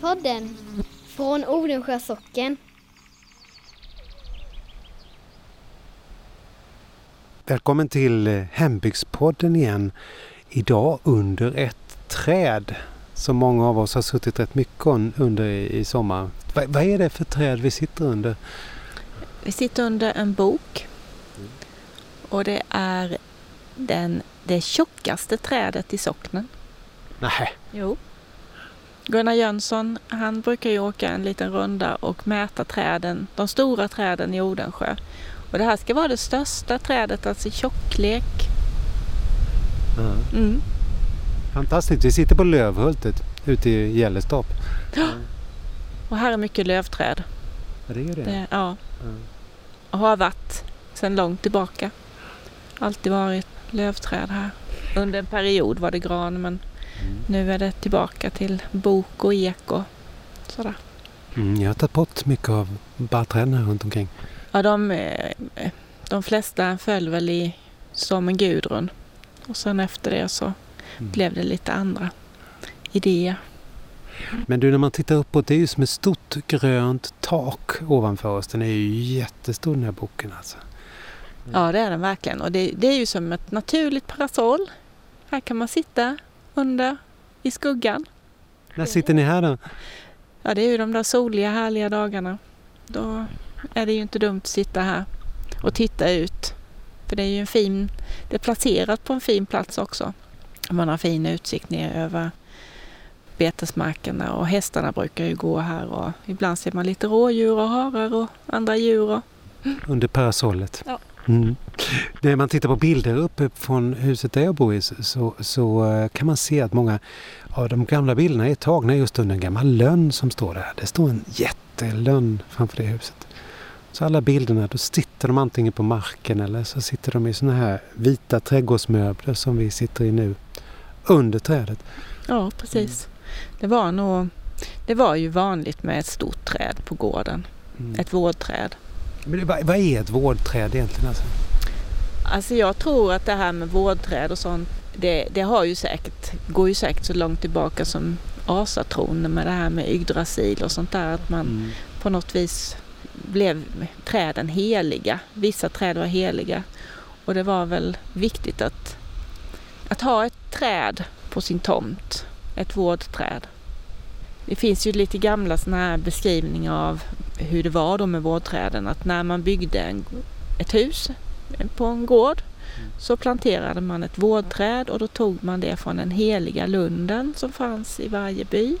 Hembygdspodden från Odensjö socken. Välkommen till eh, Hembygdspodden igen. Idag under ett träd som många av oss har suttit rätt mycket under i sommar. Vad, vad är det för träd vi sitter under? Vi sitter under en bok och det är den, det tjockaste trädet i socknen. Nej. Jo. Gunnar Jönsson han brukar ju åka en liten runda och mäta träden, de stora träden i Odensjö. Och det här ska vara det största trädet, alltså i tjocklek. Ja. Mm. Fantastiskt. Vi sitter på Lövhultet ute i Gällestorp. Och här är mycket lövträd. Det är det. Det, ja. Ja. Och har varit sedan långt tillbaka. Alltid varit lövträd här. Under en period var det gran men Mm. nu är det tillbaka till bok och ek och sådär. Mm, jag har tagit bort mycket av här runt omkring. Ja, de, eh, de flesta föll väl i stormen Gudrun. Och sen efter det så Mm. blev det lite andra idéer. Men du, när man tittar uppåt, det är ju som ett stort grönt tak ovanför oss. Den är ju jättestor den här boken alltså. Ja, det är den verkligen. Och det, det är ju som ett naturligt parasoll. Här kan man sitta under i skuggan. När sitter ni här då? Ja, det är ju de där soliga härliga dagarna. Då är det ju inte dumt att sitta här och titta ut. För det är ju en fin, det är placerat på en fin plats också. Man har fin utsikt ner över betesmarkerna och hästarna brukar ju gå här och ibland ser man lite rådjur och harar och andra djur. Och, Under parasollet. Ja. Mm. När man tittar på bilder uppe från huset där jag bor i så, så, eh, kan man se att många av de gamla bilderna är tagna just under en gammal lönn som står där. Det står en jättelönn framför det huset. Så alla bilderna, då sitter de antingen på marken eller så sitter de i såna här vita trädgårdsmöbler som vi sitter i nu. Under trädet. ja, precis. Det var nog, det var ju vanligt med ett stort träd på gården. Mm. Ett vårdträd. Men vad är ett vårdträd egentligen? Alltså? Alltså jag tror att det här med vårdträd och sånt, det, det har ju säkert, går ju säkert så långt tillbaka som asatron med det här med Yggdrasil och sånt där. Att man Mm. på något vis blev träden heliga. Vissa träd var heliga. Och det var väl viktigt att, att ha ett träd på sin tomt. Ett vårdträd. Det finns ju lite gamla såna här beskrivningar av hur det var då med vårdträden. Att när man byggde en, ett hus på en gård så planterade man ett vårdträd och då tog man det från den heliga lunden som fanns i varje by.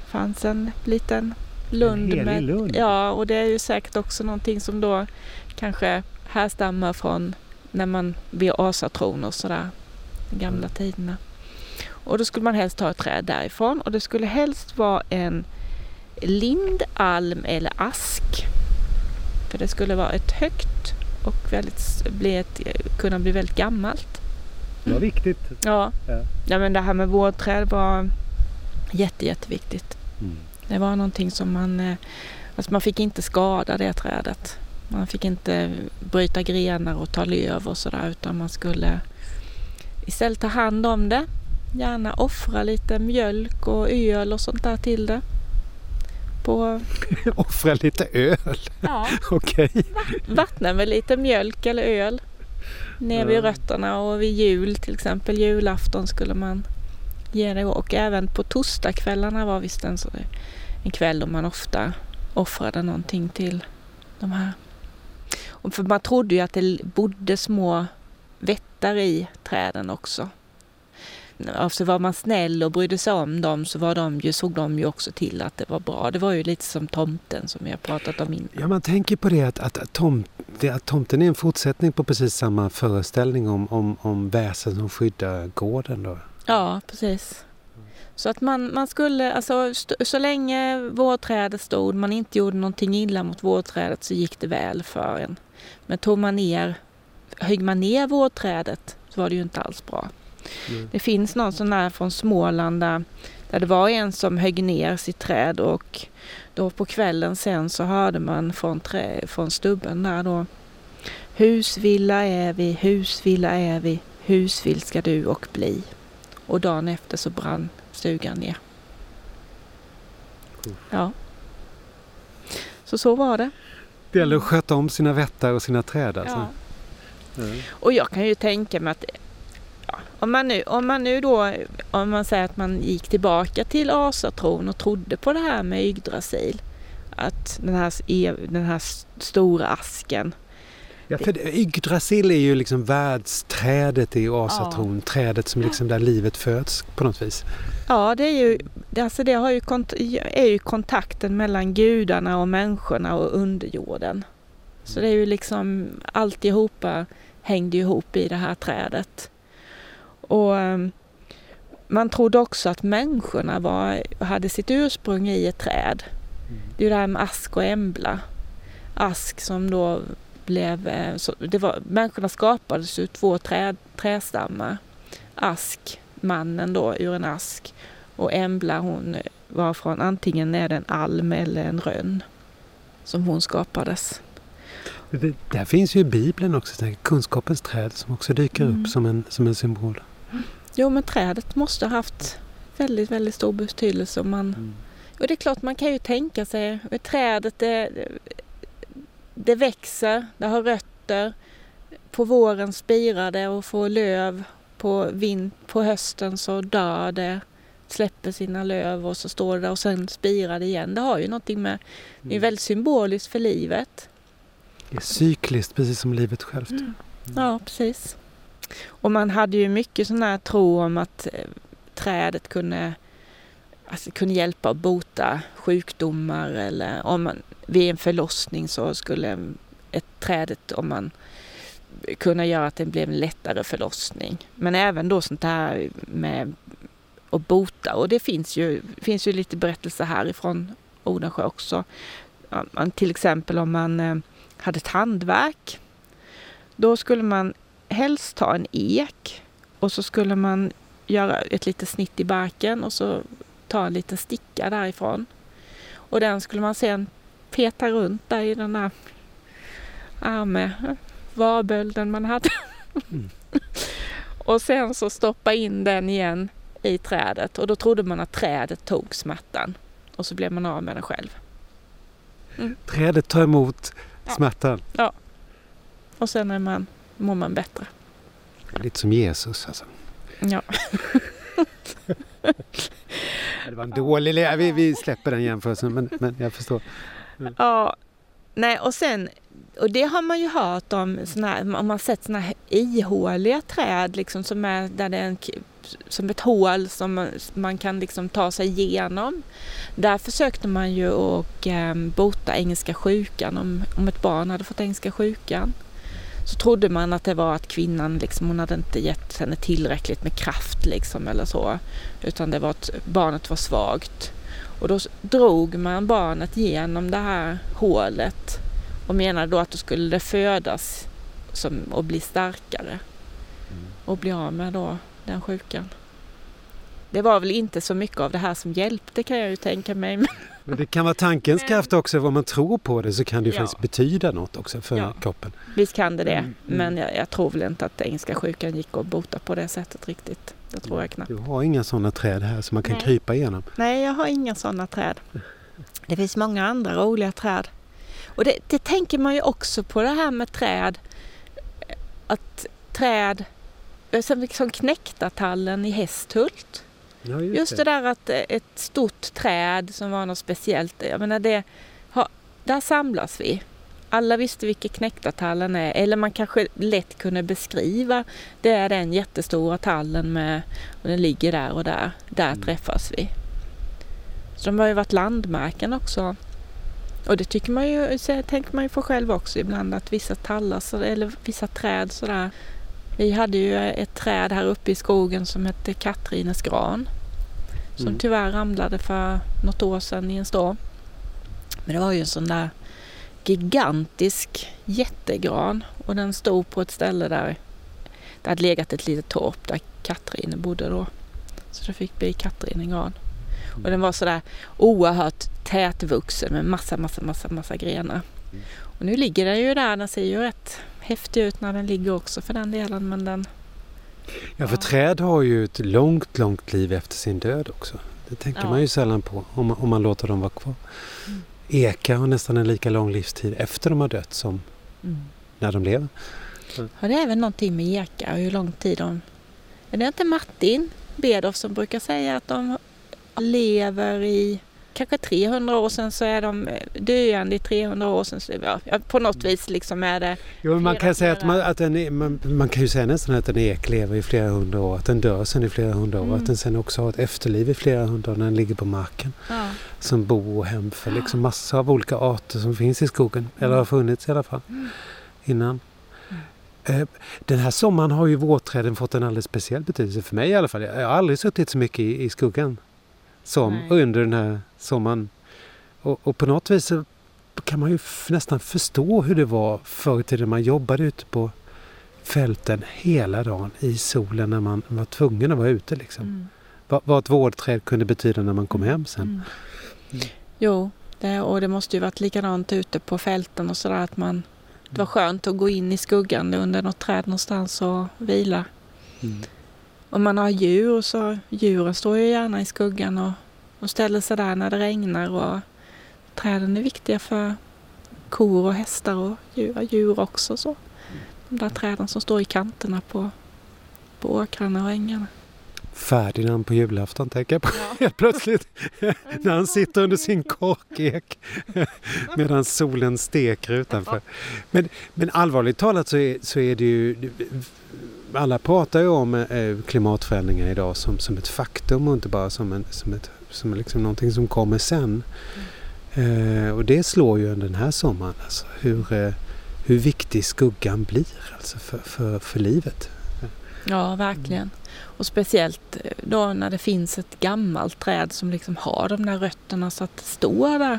Det fanns en liten lund helig med... lund? Ja, och det är ju säkert också någonting som då kanske härstammar från när man vid asatron och sådär, de gamla Mm. tiderna. Och då skulle man helst ta ett träd därifrån och det skulle helst vara en lind, alm eller ask. För det skulle vara ett högt och väldigt, bli ett, kunna bli väldigt gammalt. Det var viktigt. Ja. Ja. men det här med vårdträd var jätte, jätteviktigt. Mm. Det var någonting som man, eh, alltså man fick inte skada det trädet. Man fick inte bryta grenar och ta löv och sådär utan man skulle istället ta hand om det. Gärna offra lite mjölk och öl och sånt där till det. På, Offra lite öl. ja, Okej. vattna med lite mjölk eller öl ner vid rötterna och vid jul till exempel julafton skulle man ge det och även på torsdagskvällarna var visst en, en kväll då man ofta offrade någonting till de här. Och för man trodde ju att det bodde små vättar i träden också. Alltså var man snäll och brydde sig om dem så var de ju, såg de ju också till att det var bra. Det var ju lite som tomten som vi har pratat om innan. Ja, man tänker på det att, att, tom, det, att tomten är en fortsättning på precis samma föreställning om, om, om väsen som skyddar gården. Då. Ja, precis. Så att man, man skulle, alltså så länge vårdträdet stod, man inte gjorde någonting illa mot vårdträdet så gick det väl för en. Men tog man ner, högg man ner vårdträdet så var det ju inte alls bra. Mm. Det finns någon sån här från Småland där, där det var en som högg ner sitt träd och då på kvällen sen så hörde man från, trä, från stubben där då Husvilla är vi, husvilla är vi, husvill ska du och bli. Och dagen efter så brann stugan ner. Ja. Så så var det. Det gäller att sköta om sina vättar och sina träd alltså. Ja. Ja. Och jag kan ju tänka mig att om, man nu, om man nu då, om man säger att man gick tillbaka till asatron och trodde på det här med Yggdrasil, att den här, ev- den här stora asken, Ja, för det- Yggdrasil är ju liksom världsträdet i asatron. Trädet som liksom där livet föds på något vis. ja det är ju, alltså det har ju, är ju kontakten mellan gudarna och människorna och underjorden. Så det är ju liksom alltihopa hängde ihop i det här trädet. Och ehm, man trodde också att människorna var, hade sitt ursprung i ett träd. Det är ju det här med ask och embla. Ask som då blev... eh, det var, människorna skapades ur två träd, trästammar. Ask, mannen då, ur en ask. Och embla hon var från antingen är det en alm eller en rönn. Som hon skapades. Det, där finns ju i Bibeln också, kunskapens träd som också dyker Mm. upp som en, som en symbol. Jo men trädet måste ha haft väldigt, väldigt stor betydelse om man Och det är klart man kan ju tänka sig, ett trädet det, det växer, det har rötter. På våren spirar det och får löv. På, vind, på hösten så dör det, släpper sina löv och så står det där och sen spirar det igen. Det har ju någonting med, det är väldigt symboliskt för livet. Det är cykliskt, precis som livet självt. Mm. Ja, precis. Och man hade ju mycket sån här tro om att eh, trädet kunde, alltså, kunde hjälpa och bota sjukdomar eller om man vid en förlossning så skulle ett trädet, om man kunna göra att det blev en lättare förlossning. Men även då sånt här med att bota och det finns ju, finns ju lite berättelser härifrån Odensjö också. Man- Till exempel om man eh, hade tandvärk då skulle man helst ta en ek och så skulle man göra ett litet snitt i barken och så ta en liten sticka därifrån. Och den skulle man sen peta runt där i den där arme varbölden man hade. Mm. och sen så stoppa in den igen i trädet och då trodde man att trädet tog smärtan. Och så blev man av med den själv. Trädet tar emot Ja. smärtan. Och sen är man, mår man bättre. Lite som Jesus alltså. Ja. Det var en dålig... Vi, vi släpper den jämförelsen men, men jag förstår. Ja, nej och sen, och det har man ju hört om, såna här, om man sett såna här ihåliga träd liksom som är där det är en, som ett hål som man, man kan liksom ta sig igenom. Där försökte man ju att eh, bota engelska sjukan om, om ett barn hade fått engelska sjukan. Så trodde man att det var att kvinnan liksom, hon hade inte gett henne tillräckligt med kraft liksom eller så. Utan det var att barnet var svagt. Och då drog man barnet genom det här hålet och menade då att då skulle det födas som, och bli starkare och bli av med då den sjukan. Det var väl inte så mycket av det här som hjälpte kan jag ju tänka mig. men- det kan vara tankens kraft också. Om man tror på det så kan det ju Ja. faktiskt betyda något också för Ja. kroppen. Visst kan det det, Mm, mm. men jag, jag tror väl inte att engelska sjukan gick att bota på det sättet riktigt. Det tror jag knappt. Du har inga sådana träd här som man kan Nej. krypa igenom. Nej, jag har inga sådana träd. Det finns många andra roliga träd. Och det, det tänker man ju också på det här med träd. Att träd, som liksom knäktartallen i Hästhult. Ja, Just det där att eh, ett stort träd som var något speciellt. Jag menar det, ha, där samlas vi. Alla visste vilka knäktartallen är. Eller man kanske lätt kunde beskriva. Det är den jättestora tallen med, och den ligger där och där. Där Mm. träffas vi. Så de har ju varit landmärken också. Och det tycker man ju, tänker man ju på själv också ibland att vissa tallar eller vissa träd sådär. Vi hade ju ett träd här uppe i skogen som hette Katrines gran. Som Mm. tyvärr ramlade för något år sedan i en storm. Men det var ju en sån där gigantisk jättegran och den stod på ett ställe där det hade legat ett litet torp där Katrine bodde då. Så det fick bli Katrinegran. Och den var sådär oerhört tätvuxen med massa, massa, massa, massa grenar. Mm. Och nu ligger den ju där, den ser ju rätt häftig ut när den ligger också för den delen men den... Ja, för Ja. träd har ju ett långt, långt liv efter sin död också. Det tänker Ja. man ju sällan på om man, om man låter dem vara kvar. Mm. Ekar har nästan en lika lång livstid efter de har dött som när de lever. Har det även någonting med ekar, hur lång tid de... Är det inte Martin Bedoff som brukar säga att de lever i kanske 300 år sedan så är de döende i 300 år sedan. Så, ja, på något vis liksom är det... Jo, man kan säga att, man, att en, e- man, man kan ju säga nästan att en ek lever i flera hundra år, att den dör sen i flera hundra år, Mm. att den sen också har ett efterliv i flera hundra år när den ligger på marken Ja. som bo och hem för liksom massor av olika arter som finns i skogen, eller Mm. har funnits i alla fall Mm. innan. Eh, Den här sommaren har ju vårträden fått en alldeles speciell betydelse för mig i alla fall. Jag har aldrig suttit så mycket i, i skuggan som Nej. under den här sommaren. Och, och på något vis kan man ju nästan förstå hur det var förr i tiden. Man jobbade ute på fälten hela dagen i solen när man var tvungen att vara ute. Liksom. Mm. Vad, vad ett vårdträd kunde betyda när man kom hem sen. Mm. Mm. Jo, det, och det måste ju varit likadant ute på fälten och sådär att man... Det var skönt att gå in i skuggan under något träd någonstans och vila. Mm. Om man har djur så djuren står ju gärna i skuggan och, och ställer sig där när det regnar och träden är viktiga för kor och hästar och djur, djur också. Så. De där träden som står i kanterna på, på åkrarna och ängarna. Ferdinand på julafton tänker jag på helt plötsligt. när han sitter under sin korkek medan solen steker utanför. Men, men allvarligt talat så är, så är det ju... Alla pratar ju om eh, klimatförändringar idag som, som ett faktum och inte bara som, en, som, ett, som liksom någonting som kommer sen. Eh, och det slår ju den här sommaren. Alltså, hur, eh, hur viktig skuggan blir alltså för, för, för livet. Ja, verkligen. Och speciellt eh, då när det finns ett gammalt träd som liksom har de där rötterna så att det står där.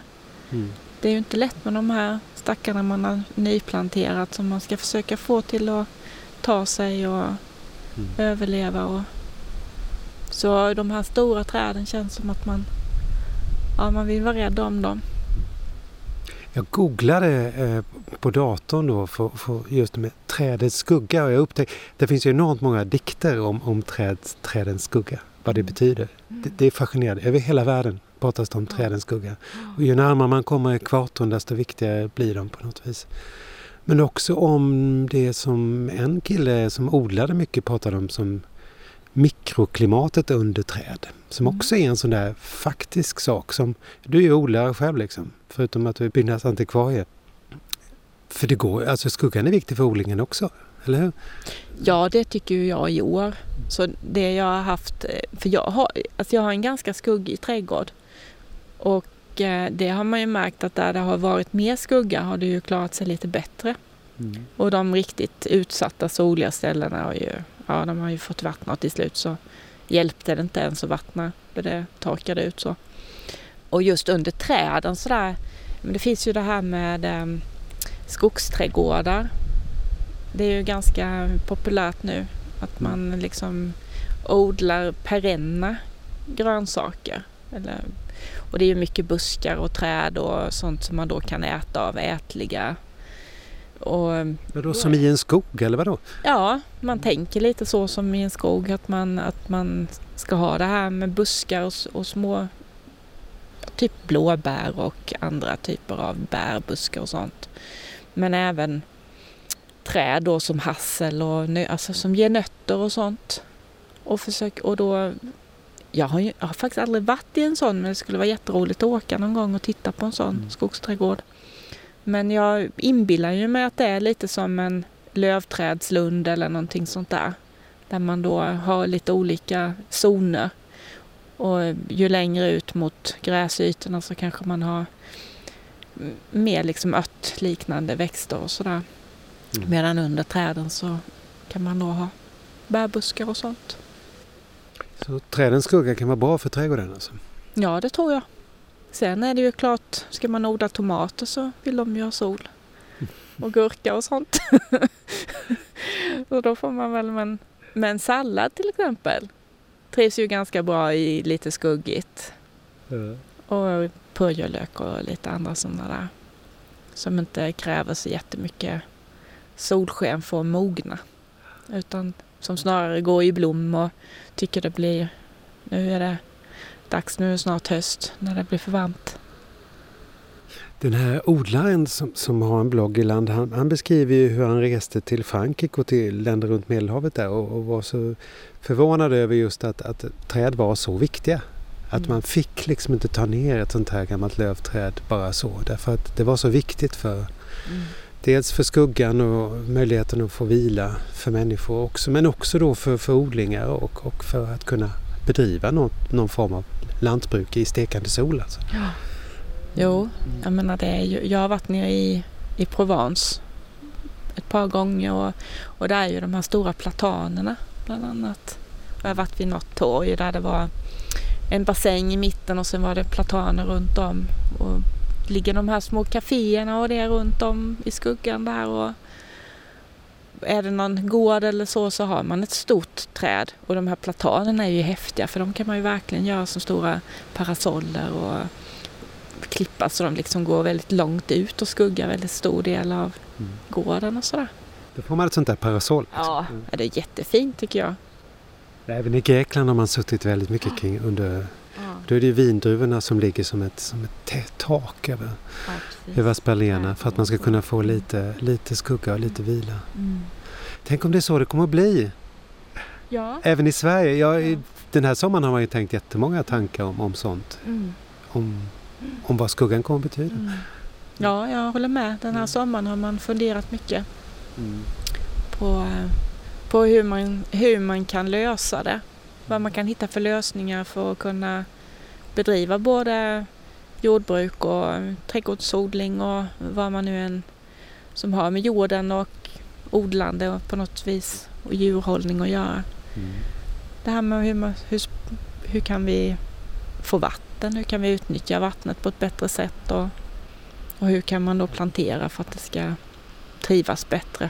Mm. Det är ju inte lätt med de här stackarna man har nyplanterat som man ska försöka få till att ta sig och Mm. överleva. Och... Så de här stora träden känns som att man, ja, man vill vara rädd om dem. Jag googlade eh, på datorn då för, för just med trädets skugga och jag upptäckte det finns ju enormt många dikter om, om träd, trädens skugga. Vad det betyder. Det, det är fascinerande. Över hela världen pratas det om trädens skugga. Och ju närmare man kommer ekvatorn desto viktigare blir de på något vis. Men också om det som en kille som odlade mycket pratade om som mikroklimatet under träd. Som Mm. också är en sån där faktisk sak som du är ju odlare själv liksom. Förutom att du är byggnadsantikvarie. För det går, alltså skuggan är viktig för odlingen också, eller hur? Ja, det tycker jag i år. Så det jag har haft, eh, för jag har, alltså jag har en ganska skuggig trädgård. Och det har man ju märkt att där det har varit mer skugga har det ju klarat sig lite bättre. Och de riktigt utsatta soliga ställena har ju, ja, de har ju fått vattna till slut så hjälpte det inte ens att vattna för det torkade ut så. Och just under träden sådär, men det finns ju det här med eh, skogsträdgårdar. Det är ju ganska populärt nu att man liksom odlar perenna grönsaker. Eller, och det är ju mycket buskar och träd och sånt som man då kan äta av, ätliga. Och Vadå, som i en skog eller vadå? Ja, man tänker lite så som i en skog att man, att man ska ha det här med buskar och, och små typ blåbär och andra typer av bärbuskar och sånt. Men även träd då som hassel och alltså som ger nötter och sånt. Och, försök, och då, jag har, ju, jag har faktiskt aldrig varit i en sån men det skulle vara jätteroligt att åka någon gång och titta på en sån Mm. skogsträdgård. Men jag inbillar ju mig att det är lite som en lövträdslund eller någonting sånt där. Där man då har lite olika zoner. Och ju längre ut mot gräsytorna så kanske man har mer liksom örtliknande växter och sådär. Mm. Medan under träden så kan man då ha bärbuskar och sånt. Så trädens skugga kan vara bra för trädgården alltså? Ja, det tror jag. Sen är det ju klart, ska man odla tomater så vill de ju ha sol. Och gurka och sånt. så då får man väl, men, men sallad till exempel trivs ju ganska bra i lite skuggigt. Och purjolök och lite andra sådana där. Som inte kräver så jättemycket solsken för att mogna. Utan som snarare går i blom och tycker det blir, nu är det dags nu snart höst när det blir för varmt. Den här odlaren som, som har en blogg i land, han, han beskriver ju hur han reste till Frankrike och till länder runt Medelhavet där och, och var så förvånad över just att, att träd var så viktiga. Att Mm. man fick liksom inte ta ner ett sånt här gammalt lövträd bara så därför att det var så viktigt för dels för skuggan och möjligheten att få vila för människor också men också då för, för odlingar och, och för att kunna bedriva något, någon form av lantbruk i stekande sol. Alltså. Jo, jag menar det är ju, jag har varit nere i, i Provence ett par gånger och, och där är ju de här stora platanerna bland annat. Jag har varit vid något torg där det var en bassäng i mitten och sen var det plataner runt om. Och ligger de här små kaféerna och det runt om i skuggan där. Och är det någon gård eller så så har man ett stort träd. Och de här platanerna är ju häftiga för de kan man ju verkligen göra som stora parasoller och klippa så de liksom går väldigt långt ut och skuggar väldigt stor del av Mm. gården och sådär. Då får man ett sånt där parasoll. Ja, Mm. det är jättefint tycker jag. Även i Grekland har man suttit väldigt mycket kring under... Då är det ju vindruvorna som ligger som ett, som ett tak över, över spaljerna för att man ska kunna få lite, lite skugga och lite vila. Mm. Tänk om det är så det kommer att bli. Ja. Även i Sverige. Jag, Ja. Den här sommaren har man ju tänkt jättemånga tankar om, om sånt. Mm. Om, om vad skuggan kommer att betyda. Mm. Ja, jag håller med. Den här Mm. sommaren har man funderat mycket Mm. på, på hur, man, hur man kan lösa det. Vad man kan hitta för lösningar för att kunna bedriva både jordbruk och trädgårdsodling och vad man nu än som har med jorden och odlande och på något vis och djurhållning att göra. Mm. Det här med hur, hur, hur kan vi få vatten? Hur kan vi utnyttja vattnet på ett bättre sätt? Och, och hur kan man då plantera för att det ska trivas bättre?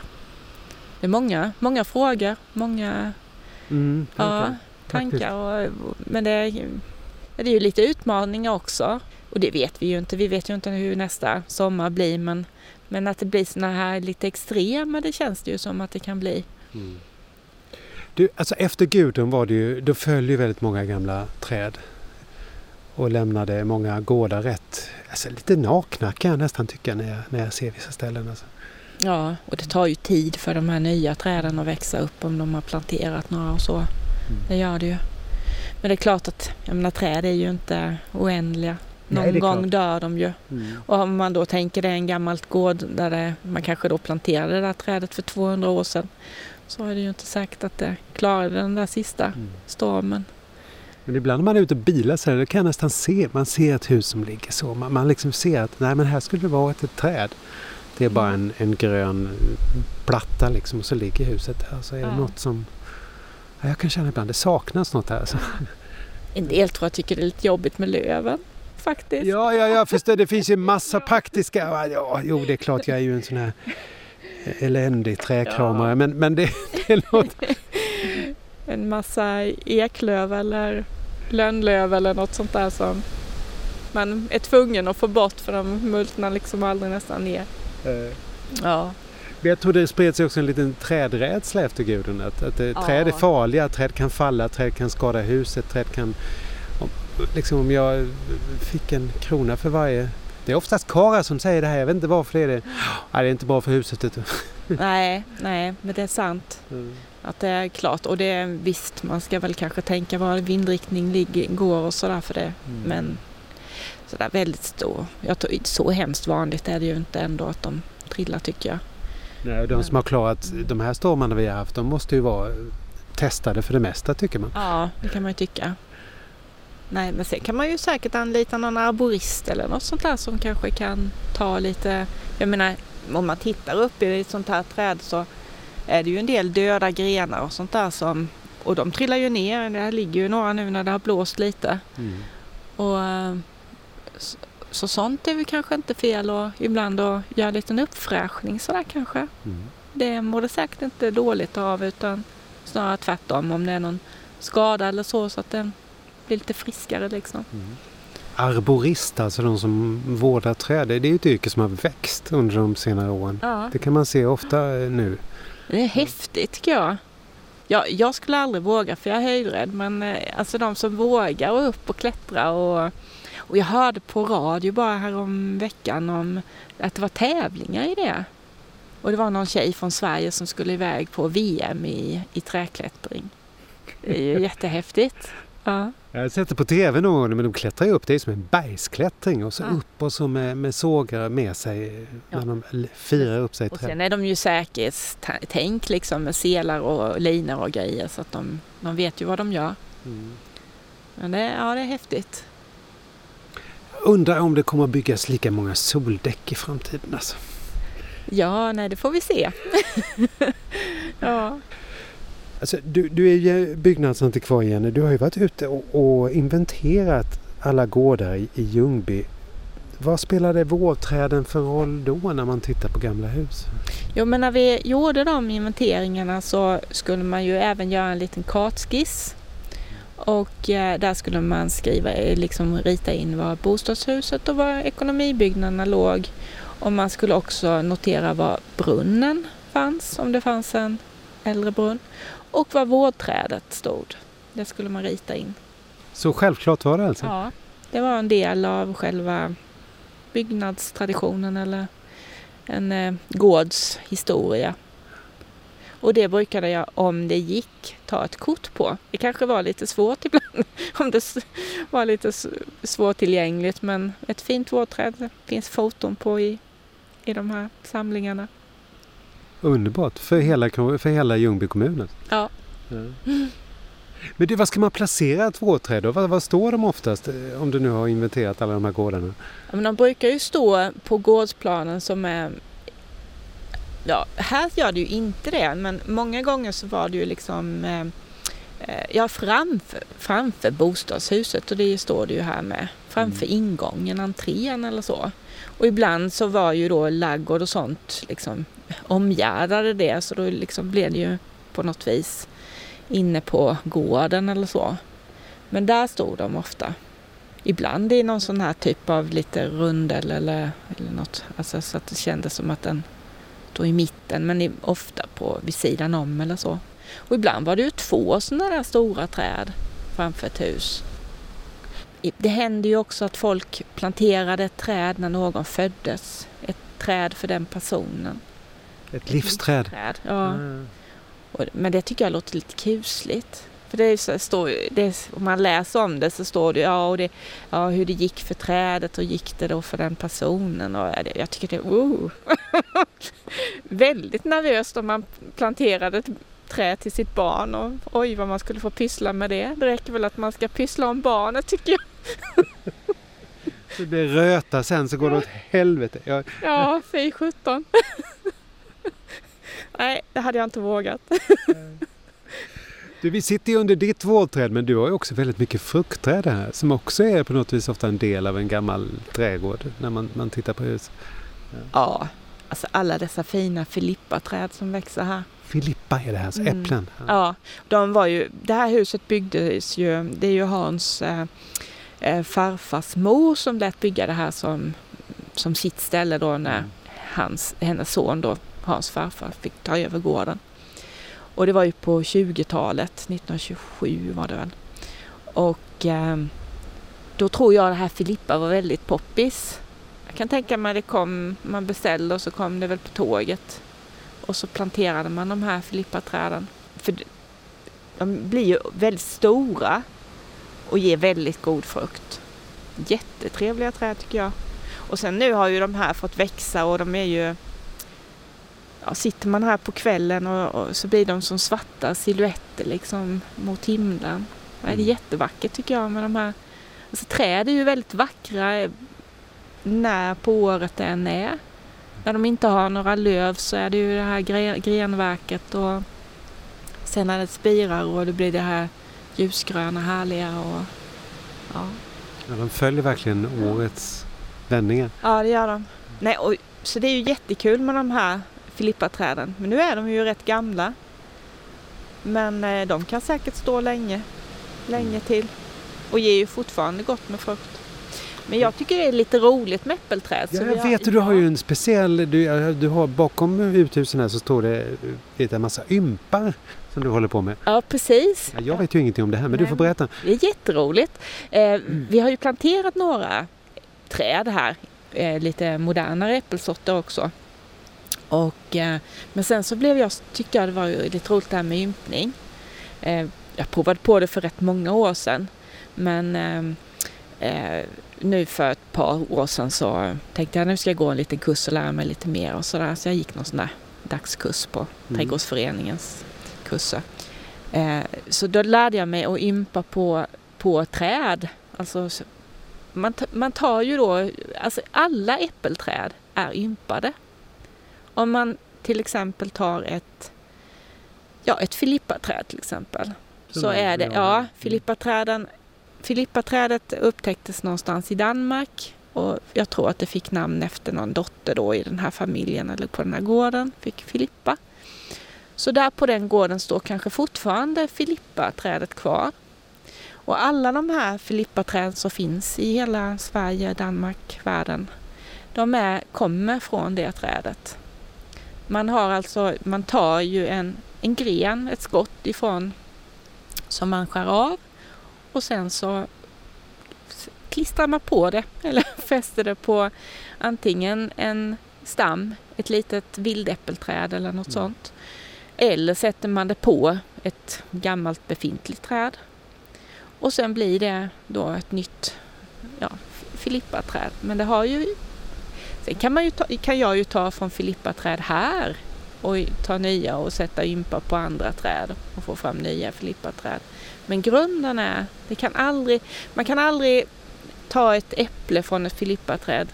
Det är många, många frågor, många Mm, ja, tankar. tankar. Och, men det är, det är ju lite utmaningar också. Och det vet vi ju inte. Vi vet ju inte hur nästa sommar blir. Men, men att det blir såna här lite extrema, det känns det ju som att det kan bli. Mm. Du, alltså efter Gudrun var det ju, då föll ju väldigt många gamla träd och lämnade många gårdar rätt, alltså lite nakna kan jag nästan tycka när jag, när jag ser vissa ställen. Alltså. Ja, och det tar ju tid för de här nya träden att växa upp om de har planterat några och så. Det gör det ju. Men det är klart att jag menar, träd är ju inte oändliga. Någon Nej, gång klart. dör de ju. Mm. Och om man då tänker det är en gammalt gård där det, man kanske då planterade det där trädet för 200 år sedan. Så är det ju inte säkert att det klarade den där sista Mm. stormen. Men ibland när man är ute och bilar så här, kan jag nästan se, man ser ett hus som ligger så. Man, man liksom ser att nej men här skulle det vara ett, ett träd. Det är bara en, en grön platta liksom och så ligger huset där. Så är det Ja. något som... Ja, jag kan känna ibland det saknas något här. Alltså. En del tror jag tycker det är lite jobbigt med löven faktiskt. Ja, ja, jag förstår. Det finns ju massa praktiska... Ja, jo, det är klart jag är ju en sån här eländig träkramare. Ja. Men, men det, det är något... En massa eklöv eller lönnlöv eller något sånt där som man är tvungen att få bort för de multnar liksom aldrig nästan ner. eh, Ja. Jag tror det spred sig också en liten trädrädsla efter Gudrun. Att, att Ja. träd är farliga, träd kan falla, träd kan skada huset, träd kan... Om, liksom om jag fick en krona för varje... Det är oftast karlar som säger det här, jag vet inte varför det är det. Ja, det är inte bra för huset. Nej, nej, men det är sant. Att det är klart. Och det är visst, man ska väl kanske tänka var vindriktning ligger, går och sådär för det. Mm. Men sådär väldigt stor. Jag tror, så hemskt vanligt är det ju inte ändå att de trillar tycker jag. Nej, och de som har klarat de här stormarna vi har haft, de måste ju vara testade för det mesta tycker man. Ja, det kan man ju tycka. Nej, men sen kan man ju säkert anlita någon arborist eller något sånt där som kanske kan ta lite... Jag menar, om man tittar upp i ett sånt här träd så är det ju en del döda grenar och sånt där som... Och de trillar ju ner. Det här ligger ju några nu när det har blåst lite. Mm. Och, eh, så, så sånt är väl kanske inte fel och ibland att göra en liten uppfräschning sådär kanske. Mm. Det mår det säkert inte dåligt av utan snarare tvärtom om det är någon skada eller så så att den blir lite friskare liksom. Mm. Arborist, alltså de som vårdar träd, det är ju ett yrke som har växt under de senare åren. Ja. Det kan man se ofta eh, nu. Det är häftigt tycker jag. Jag, jag skulle aldrig våga för jag är höjdrädd men eh, alltså de som vågar och upp och klättra och, och jag hörde på radio bara här om veckan om att det var tävlingar i det. Och det var någon tjej från Sverige som skulle iväg på VM i, i träklättring. Det är ju jättehäftigt. Ja. Jag har sett det på tv någon gång, men de klättrar ju upp. Det är som en bergsklättring och så Ja. upp och så med, med sågar med sig Ja. när de l- firar upp sig Och sen är de ju säkerhetstänk liksom med selar och linor och grejer så att de, de vet ju vad de gör. Mm. Men det, ja, det är häftigt. Undrar om det kommer att byggas lika många soldäck i framtiden. Alltså. Ja, nej det får vi se. ja. Alltså, du, du är ju byggnadsantikvarie Jenny. Du har ju varit ute och, och inventerat alla gårdar i, i Ljungby. Vad spelade vårträden för roll då när man tittar på gamla hus? Jo, men när vi gjorde de inventeringarna så skulle man ju även göra en liten kartskiss. Och eh, där skulle man skriva, eh, liksom rita in var bostadshuset och var ekonomibyggnaderna låg. Och man skulle också notera var brunnen fanns, om det fanns en äldre brunn. Och var vårdträdet stod. Det skulle man rita in. Så självklart var det alltså? Ja, det var en del av själva byggnadstraditionen eller en eh, gårds historia. Och det brukade jag, om det gick, ta ett kort på. Det kanske var lite svårt ibland, om det var lite svårtillgängligt, men ett fint vårträd det finns foton på i, i de här samlingarna. Underbart för hela, för hela Ljungby kommun. alltså. Ja. Men du, vad ska man placera ett vårträd då? Vad, vad står de oftast eh, om du nu har inventerat alla de här gårdarna? Ja, men de brukar ju stå på gårdsplanen som är... Ja, här gör det ju inte det, men många gånger så var det ju liksom... Eh, eh, ja, framför, framför bostadshuset och det står det ju här med. Framför ingången, entrén eller så. Och ibland så var ju då laggård och sånt liksom omgärdade det så då liksom blev det ju på något vis inne på gården eller så. Men där stod de ofta. Ibland i någon sån här typ av lite rundel eller, eller något. Alltså så att det kändes som att den stod i mitten men ofta på vid sidan om eller så. Och ibland var det ju två sådana där stora träd framför ett hus. Det hände ju också att folk planterade ett träd när någon föddes. Ett träd för den personen. Ett livsträd? Träd, ja. Mm. Och, men det tycker jag låter lite kusligt. För det är så, står, det är, om man läser om det så står det, ja, och det ja, hur det gick för trädet och gick det då för den personen. Och jag tycker det är oh. väldigt nervöst om man planterade ett träd till sitt barn och oj vad man skulle få pyssla med det. Det räcker väl att man ska pyssla om barnet tycker jag. Det blir röta sen så går det åt helvete. Jag, Ja, fy sjutton. Nej, det hade jag inte vågat. Du, vi sitter ju under ditt vårträd men du har ju också väldigt mycket fruktträd här som också är på något vis ofta en del av en gammal trädgård när man, man tittar på hus. Ja, alltså alla dessa fina filippaträd som växer här. Filippa är det här, så Mm. äpplen. Ja, de var ju, det här huset byggdes ju, det är ju Hans eh, eh, farfars mor som lät bygga det här som, som sitt ställe då när Mm. hans, hennes son då, Hans farfar, fick ta över gården. Och det var ju på 20-talet, 1927 var det väl. Och eh, då tror jag det här Filippa var väldigt poppis. Jag kan tänka mig det kom, man beställde och så kom det väl på tåget. Och så planterade man de här Filippa-träden. För de blir ju väldigt stora och ger väldigt god frukt. Jättetrevliga träd tycker jag. Och sen nu har ju de här fått växa och de är ju... Ja, sitter man här på kvällen och, och så blir de som svarta silhuetter liksom mot himlen. Det är Mm. jättevackert tycker jag med de här. Alltså träd är ju väldigt vackra eh, när på året det än är. När de inte har några löv så är det ju det här gre- grenverket och sen när det spirar och det blir det här ljusgröna härliga och ja. Ja, de följer verkligen årets vändningar. Ja, det gör de. Nej, och, så det är ju jättekul med de här filippaträden. Men nu är de ju rätt gamla. Men eh, de kan säkert stå länge, länge till. Och ger ju fortfarande gott med frukt. Men jag tycker det är lite roligt med äppelträd. Ja, jag vet, du, du har ju en speciell... Du, du har bakom uthusen här så står det vet en massa ympar som du håller på med. Ja, precis. Ja, jag vet ju ingenting om det här men du Nej. får berätta. Det är jätteroligt. Eh, vi har ju planterat några träd här, eh, lite modernare äppelsorter också. Och, eh, men sen så blev jag, tyckte jag det var lite roligt det här med ympning. Eh, jag provade på det för rätt många år sedan. Men eh, eh, nu för ett par år sedan så tänkte jag nu ska jag gå en liten kurs och lära mig lite mer och sådär. Så jag gick någon sån där dagskurs på Trädgårdsföreningens kurser. Så då lärde jag mig att ympa på, på träd. Alltså, man, man tar ju då, alltså alla äppelträd är ympade. Om man till exempel tar ett, ja ett filippaträd till exempel. Så är det, ja, filippaträden, filippaträdet upptäcktes någonstans i Danmark och jag tror att det fick namn efter någon dotter då i den här familjen eller på den här gården, fick Filippa. Så där på den gården står kanske fortfarande Filippa-trädet kvar. Och alla de här Filippa-träd som finns i hela Sverige, Danmark, världen, de är, kommer från det trädet. Man har alltså, man tar ju en, en gren, ett skott ifrån som man skär av och sen så klistrar man på det eller fäster det på antingen en stam, ett litet vildäppelträd eller något Mm. sånt. Eller sätter man det på ett gammalt befintligt träd. Och sen blir det då ett nytt ja, filippaträd. Men det har ju... Sen kan, man ju ta, kan jag ju ta från filippaträd här och ta nya och sätta ympa på andra träd och få fram nya filippaträd. Men grunden är, det kan aldrig, man kan aldrig ta ett äpple från ett filippaträd,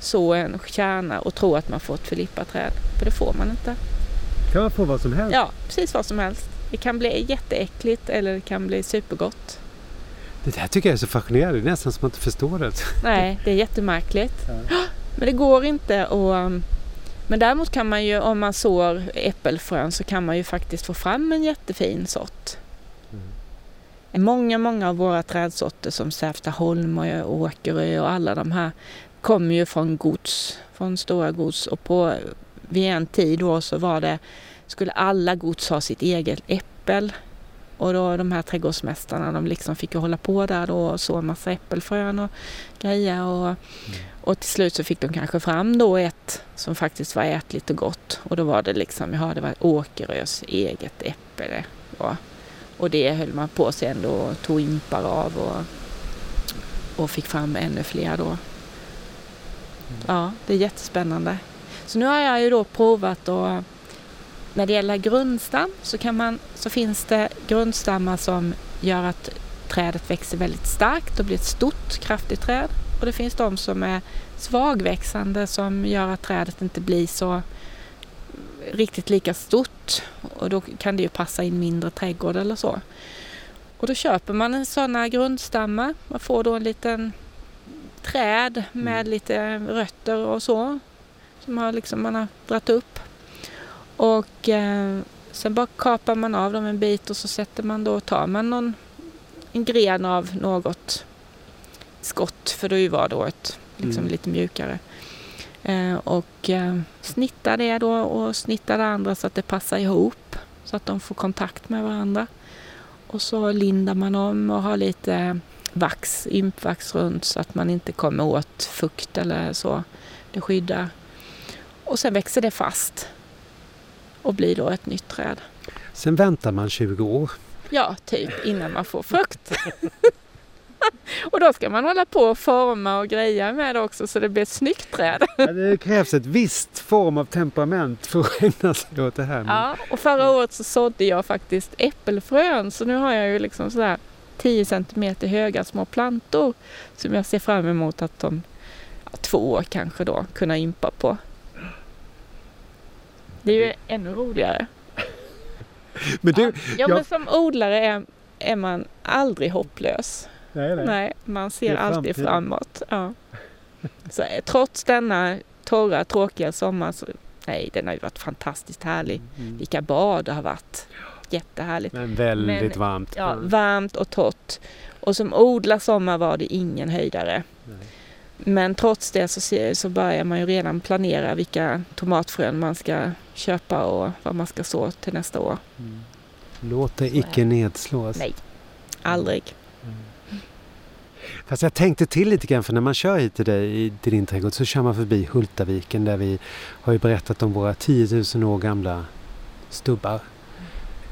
så en kärna och tro att man får ett filippaträd. För det får man inte. Kan man få vad som helst? Ja, precis vad som helst. Det kan bli jätteäckligt eller det kan bli supergott. Det här tycker jag är så fascinerande. Det är nästan som att man inte förstår det. Nej, det är jättemärkligt. Ja. Men det går inte att... um, Men däremot kan man ju, om man sår äppelfrön, så kan man ju faktiskt få fram en jättefin sort. Många, många av våra trädsorter som Säftaholm och Åkerö och alla de här kommer ju från gods, från stora gods. Och på, vid en tid då så var det, skulle alla gods ha sitt eget äppel. Och då de här trädgårdsmästarna de liksom fick ju hålla på där då och så en massa äppelfrön och grejer. Och, och till slut så fick de kanske fram då ett som faktiskt var ätligt och gott. Och då var det liksom, ja det var Åkerös eget äpple. Ja. Och det höll man på sen då och tog impar av och, och fick fram ännu fler då. Ja, det är jättespännande. Så nu har jag ju då provat och när det gäller grundstam så, kan man, så finns det grundstammar som gör att trädet växer väldigt starkt och blir ett stort, kraftigt träd. Och det finns de som är svagväxande som gör att trädet inte blir så riktigt lika stort. Och då kan det ju passa i en mindre trädgård eller så. Och då köper man en sådana grundstammar. Man får då en liten träd med Mm. lite rötter och så. Som har liksom, man har dragit upp. Och eh, sen bara kapar man av dem en bit och så sätter man då, tar man någon, en gren av något skott, för det var då ett liksom Mm. lite mjukare. Eh, och eh, snittar det då och snittar det andra så att det passar ihop. Så att de får kontakt med varandra. Och så lindar man om och har lite vax, ympvax runt så att man inte kommer åt fukt eller så. Det skyddar. Och sen växer det fast och blir då ett nytt träd. Sen väntar man 20 år. Ja, typ innan man får frukt. och då ska man hålla på och forma och greja med det också så det blir ett snyggt träd. Ja, det krävs ett visst form av temperament för att ägna sig åt det här. Men Ja, och förra året så sådde jag faktiskt äppelfrön så nu har jag ju liksom sådär 10 centimeter höga små plantor som jag ser fram emot att de två år kanske då kunna ympa på. Det är ju ännu roligare. men du, ja, jag- men som odlare är, är man aldrig hopplös. nej, nej. Nej, man ser alltid framåt. Ja. Så, eh, trots denna torra, tråkiga sommar så nej, den har ju varit fantastiskt härlig. Mm. Vilka bad det har varit. Jättehärligt. Men väldigt Men- varmt. Ja, varmt och torrt. Och som odlar sommar var det ingen höjdare. Nej. Men trots det så, så börjar man ju redan planera vilka tomatfrön man ska köpa och vad man ska så till nästa år. Mm. Låt är icke nedslås. Nej. Aldrig. Fast jag tänkte till lite grann för när man kör hit till dig i till din trädgård så kör man förbi Hultaviken där vi har ju berättat om våra 10 000 år gamla stubbar.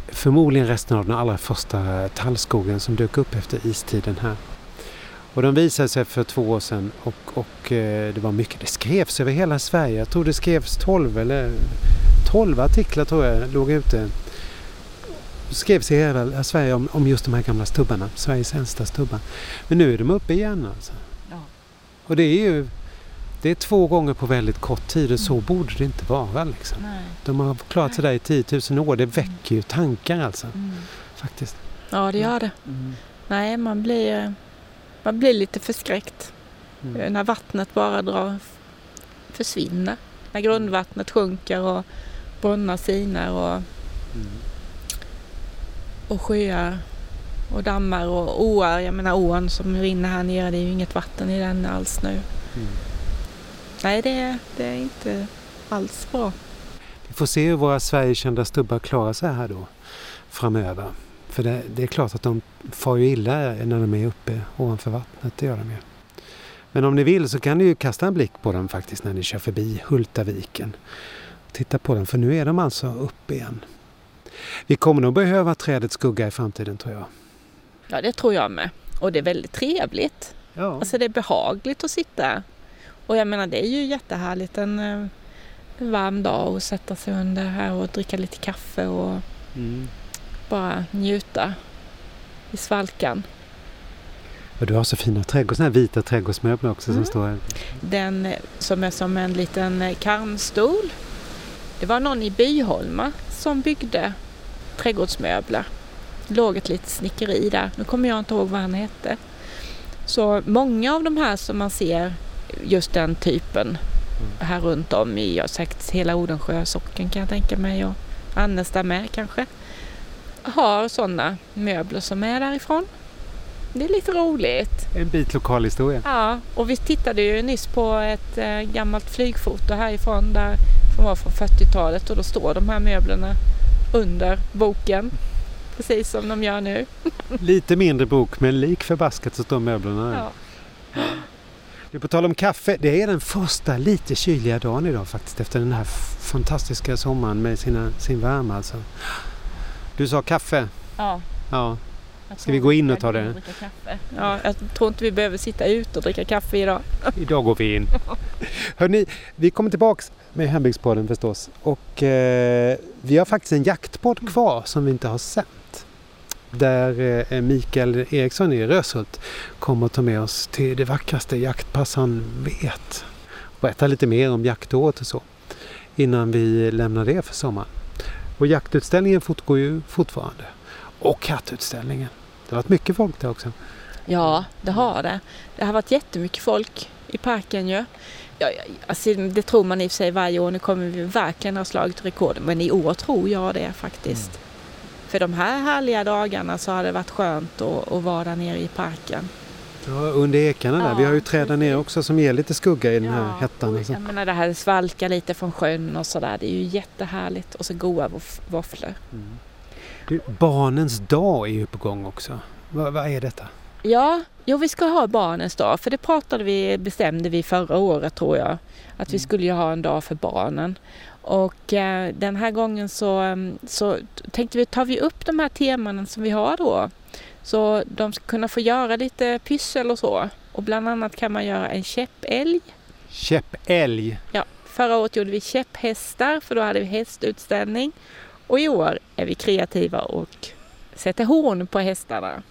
Förmodligen resten av den allra första tallskogen som dök upp efter istiden här. Och de visade sig för två år sedan och, och eh, det var mycket, det skrevs över hela Sverige. Jag tror det skrevs 12 eller 12 artiklar tror jag låg ute. Det skrevs i hela Sverige om, om just de här gamla stubbarna, Sveriges äldsta stubbar. Men nu är de uppe igen alltså. Ja. Och det är ju det är två gånger på väldigt kort tid och så borde det inte vara liksom. Nej. De har klarat sig där i 10 000 år. Det väcker ju tankar alltså. Mm. Faktiskt. Ja, det gör det. Nej, man blir, man blir lite förskräckt Mm. när vattnet bara drar, försvinner. När grundvattnet sjunker och brunnar sinar och, Mm. och sjöar och dammar och åar. Jag menar ån som rinner här nere, det är ju inget vatten i den alls nu. Mm. Nej, det, det är inte alls bra. Vi får se hur våra Sverigekända stubbar klarar sig här då framöver. För det, det är klart att de far ju illa när de är uppe ovanför vattnet, det gör de ju. Men om ni vill så kan ni ju kasta en blick på dem faktiskt när ni kör förbi Hultaviken. Titta på dem, för nu är de alltså uppe igen. Vi kommer nog behöva trädets skugga i framtiden tror jag. Ja, det tror jag med. Och det är väldigt trevligt. Ja. Alltså det är behagligt att sitta. Och jag menar det är ju jättehärligt en, eh, varm dag och sätta sig under här och dricka lite kaffe och Mm. Bara njuta i svalkan. Och du har så fina trädgårds, såna här vita trädgårdsmöbler också Mm. som står här. Den som är som en liten eh, karmstol. Det var någon i Byholma som byggde trädgårdsmöbler. Det låg ett litet snickeri där. Nu kommer jag inte ihåg vad han hette. Så många av de här som man ser, just den typen här runt om i, ja, säkert hela Odensjö socken kan jag tänka mig och Annesta med kanske, har sådana möbler som är därifrån. Det är lite roligt. En bit lokalhistoria. Ja, och vi tittade ju nyss på ett eh, gammalt flygfoto härifrån där, som var från 40-talet och då står de här möblerna under boken. Precis som de gör nu. Lite mindre bok men lik förbaskat så står möblerna där. Ja. Du, på tal om kaffe, det är den första lite kyliga dagen idag faktiskt efter den här fantastiska sommaren med sina, sin värme alltså. Du sa kaffe? Ja. Ja. Ska vi gå in och ta det? Ja, jag tror inte vi behöver sitta ute och dricka kaffe idag. Idag går vi in. Hörrni, vi kommer tillbaks med Hembygdspodden förstås. Och eh, vi har faktiskt en jaktpodd kvar som vi inte har sänt. Där eh, Mikael Eriksson i Röshult kommer att ta med oss till det vackraste jaktpass han vet. Och berätta lite mer om jaktåret och så. Innan vi lämnar det för sommaren. Och jaktutställningen fortgår ju fortfarande. Och kattutställningen. Det har varit mycket folk där också. Ja, det har det. Det har varit jättemycket folk i parken ju. Ja, alltså, det tror man i och för sig varje år. Nu kommer vi verkligen ha slagit rekord. Men i år tror jag det faktiskt. För de här härliga dagarna så har det varit skönt att, att vara där nere i parken. Ja, under ekarna där. Vi har ju Ja, träd där nere också som ger lite skugga i den här Ja, hettan. Alltså. Jag menar det här svalka lite från sjön och sådär. Det är ju jättehärligt. Och så goda våff- våfflor. Mm. Du, barnens dag är ju på gång också. Vad, vad är detta? Ja, jo vi ska ha barnens dag. För det pratade vi, bestämde vi förra året tror jag. Att vi Mm. skulle ju ha en dag för barnen. Och eh, den här gången så, mm, så tänkte vi, tar vi upp de här teman som vi har då. Så de ska kunna få göra lite pyssel och så. Och bland annat kan man göra en käppälg. Käppälg. Ja, förra året gjorde vi käpphästar för då hade vi hästutställning. Och i år är vi kreativa och sätter horn på hästarna.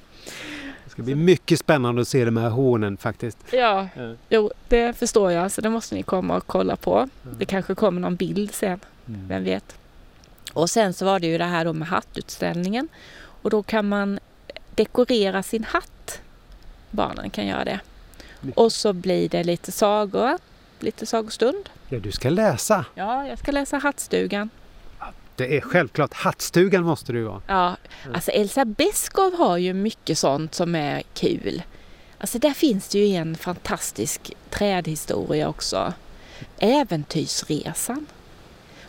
Det ska bli mycket spännande att se de här hornen faktiskt. Ja, Ja. jo det förstår jag. Så det måste ni komma och kolla på. Mm. Det kanske kommer någon bild sen, vem vet. Och sen så var det ju det här då med hattutställningen. Och då kan man dekorera sin hatt. Barnen kan göra det. Och så blir det lite sagor, lite sagostund. Ja, du ska läsa. Ja, jag ska läsa Hattstugan. Det är självklart. Hattstugan måste du vara. Ja, alltså Elsa Beskow har ju mycket sånt som är kul. Alltså där finns det ju en fantastisk trädhistoria också. Äventyrsresan.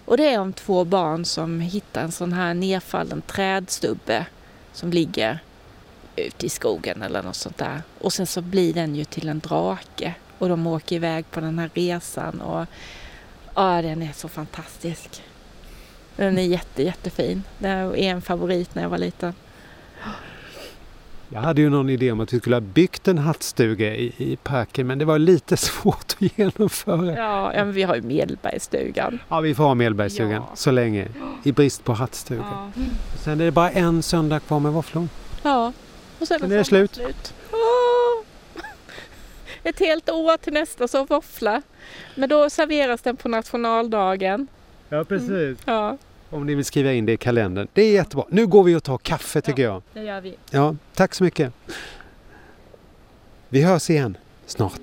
Och det är om två barn som hittar en sån här nedfallen trädstubbe som ligger ute i skogen eller något sånt där. Och sen så blir den ju till en drake och de åker iväg på den här resan och ja, den är så fantastisk. Den är jätte, jättefin. Det är en favorit när jag var liten. Jag hade ju någon idé om att vi skulle ha byggt en hattstuga i, i parken men det var lite svårt att genomföra. Ja, ja men vi har ju Medelbergsstugan. Ja, vi får ha Medelbergsstugan Ja. så länge i brist på hattstuga. Ja. Sen är det bara en söndag kvar med våfflor. ja. Och sen Sen är det slut. slut. Åh! Ett helt år till nästa så våffla. Men då serveras den på nationaldagen. Ja, precis. Ja, Om ni vill skriva in det i kalendern. Det är jättebra. Nu går vi och tar kaffe tycker jag. det gör vi. Ja, tack så mycket. Vi hörs igen snart.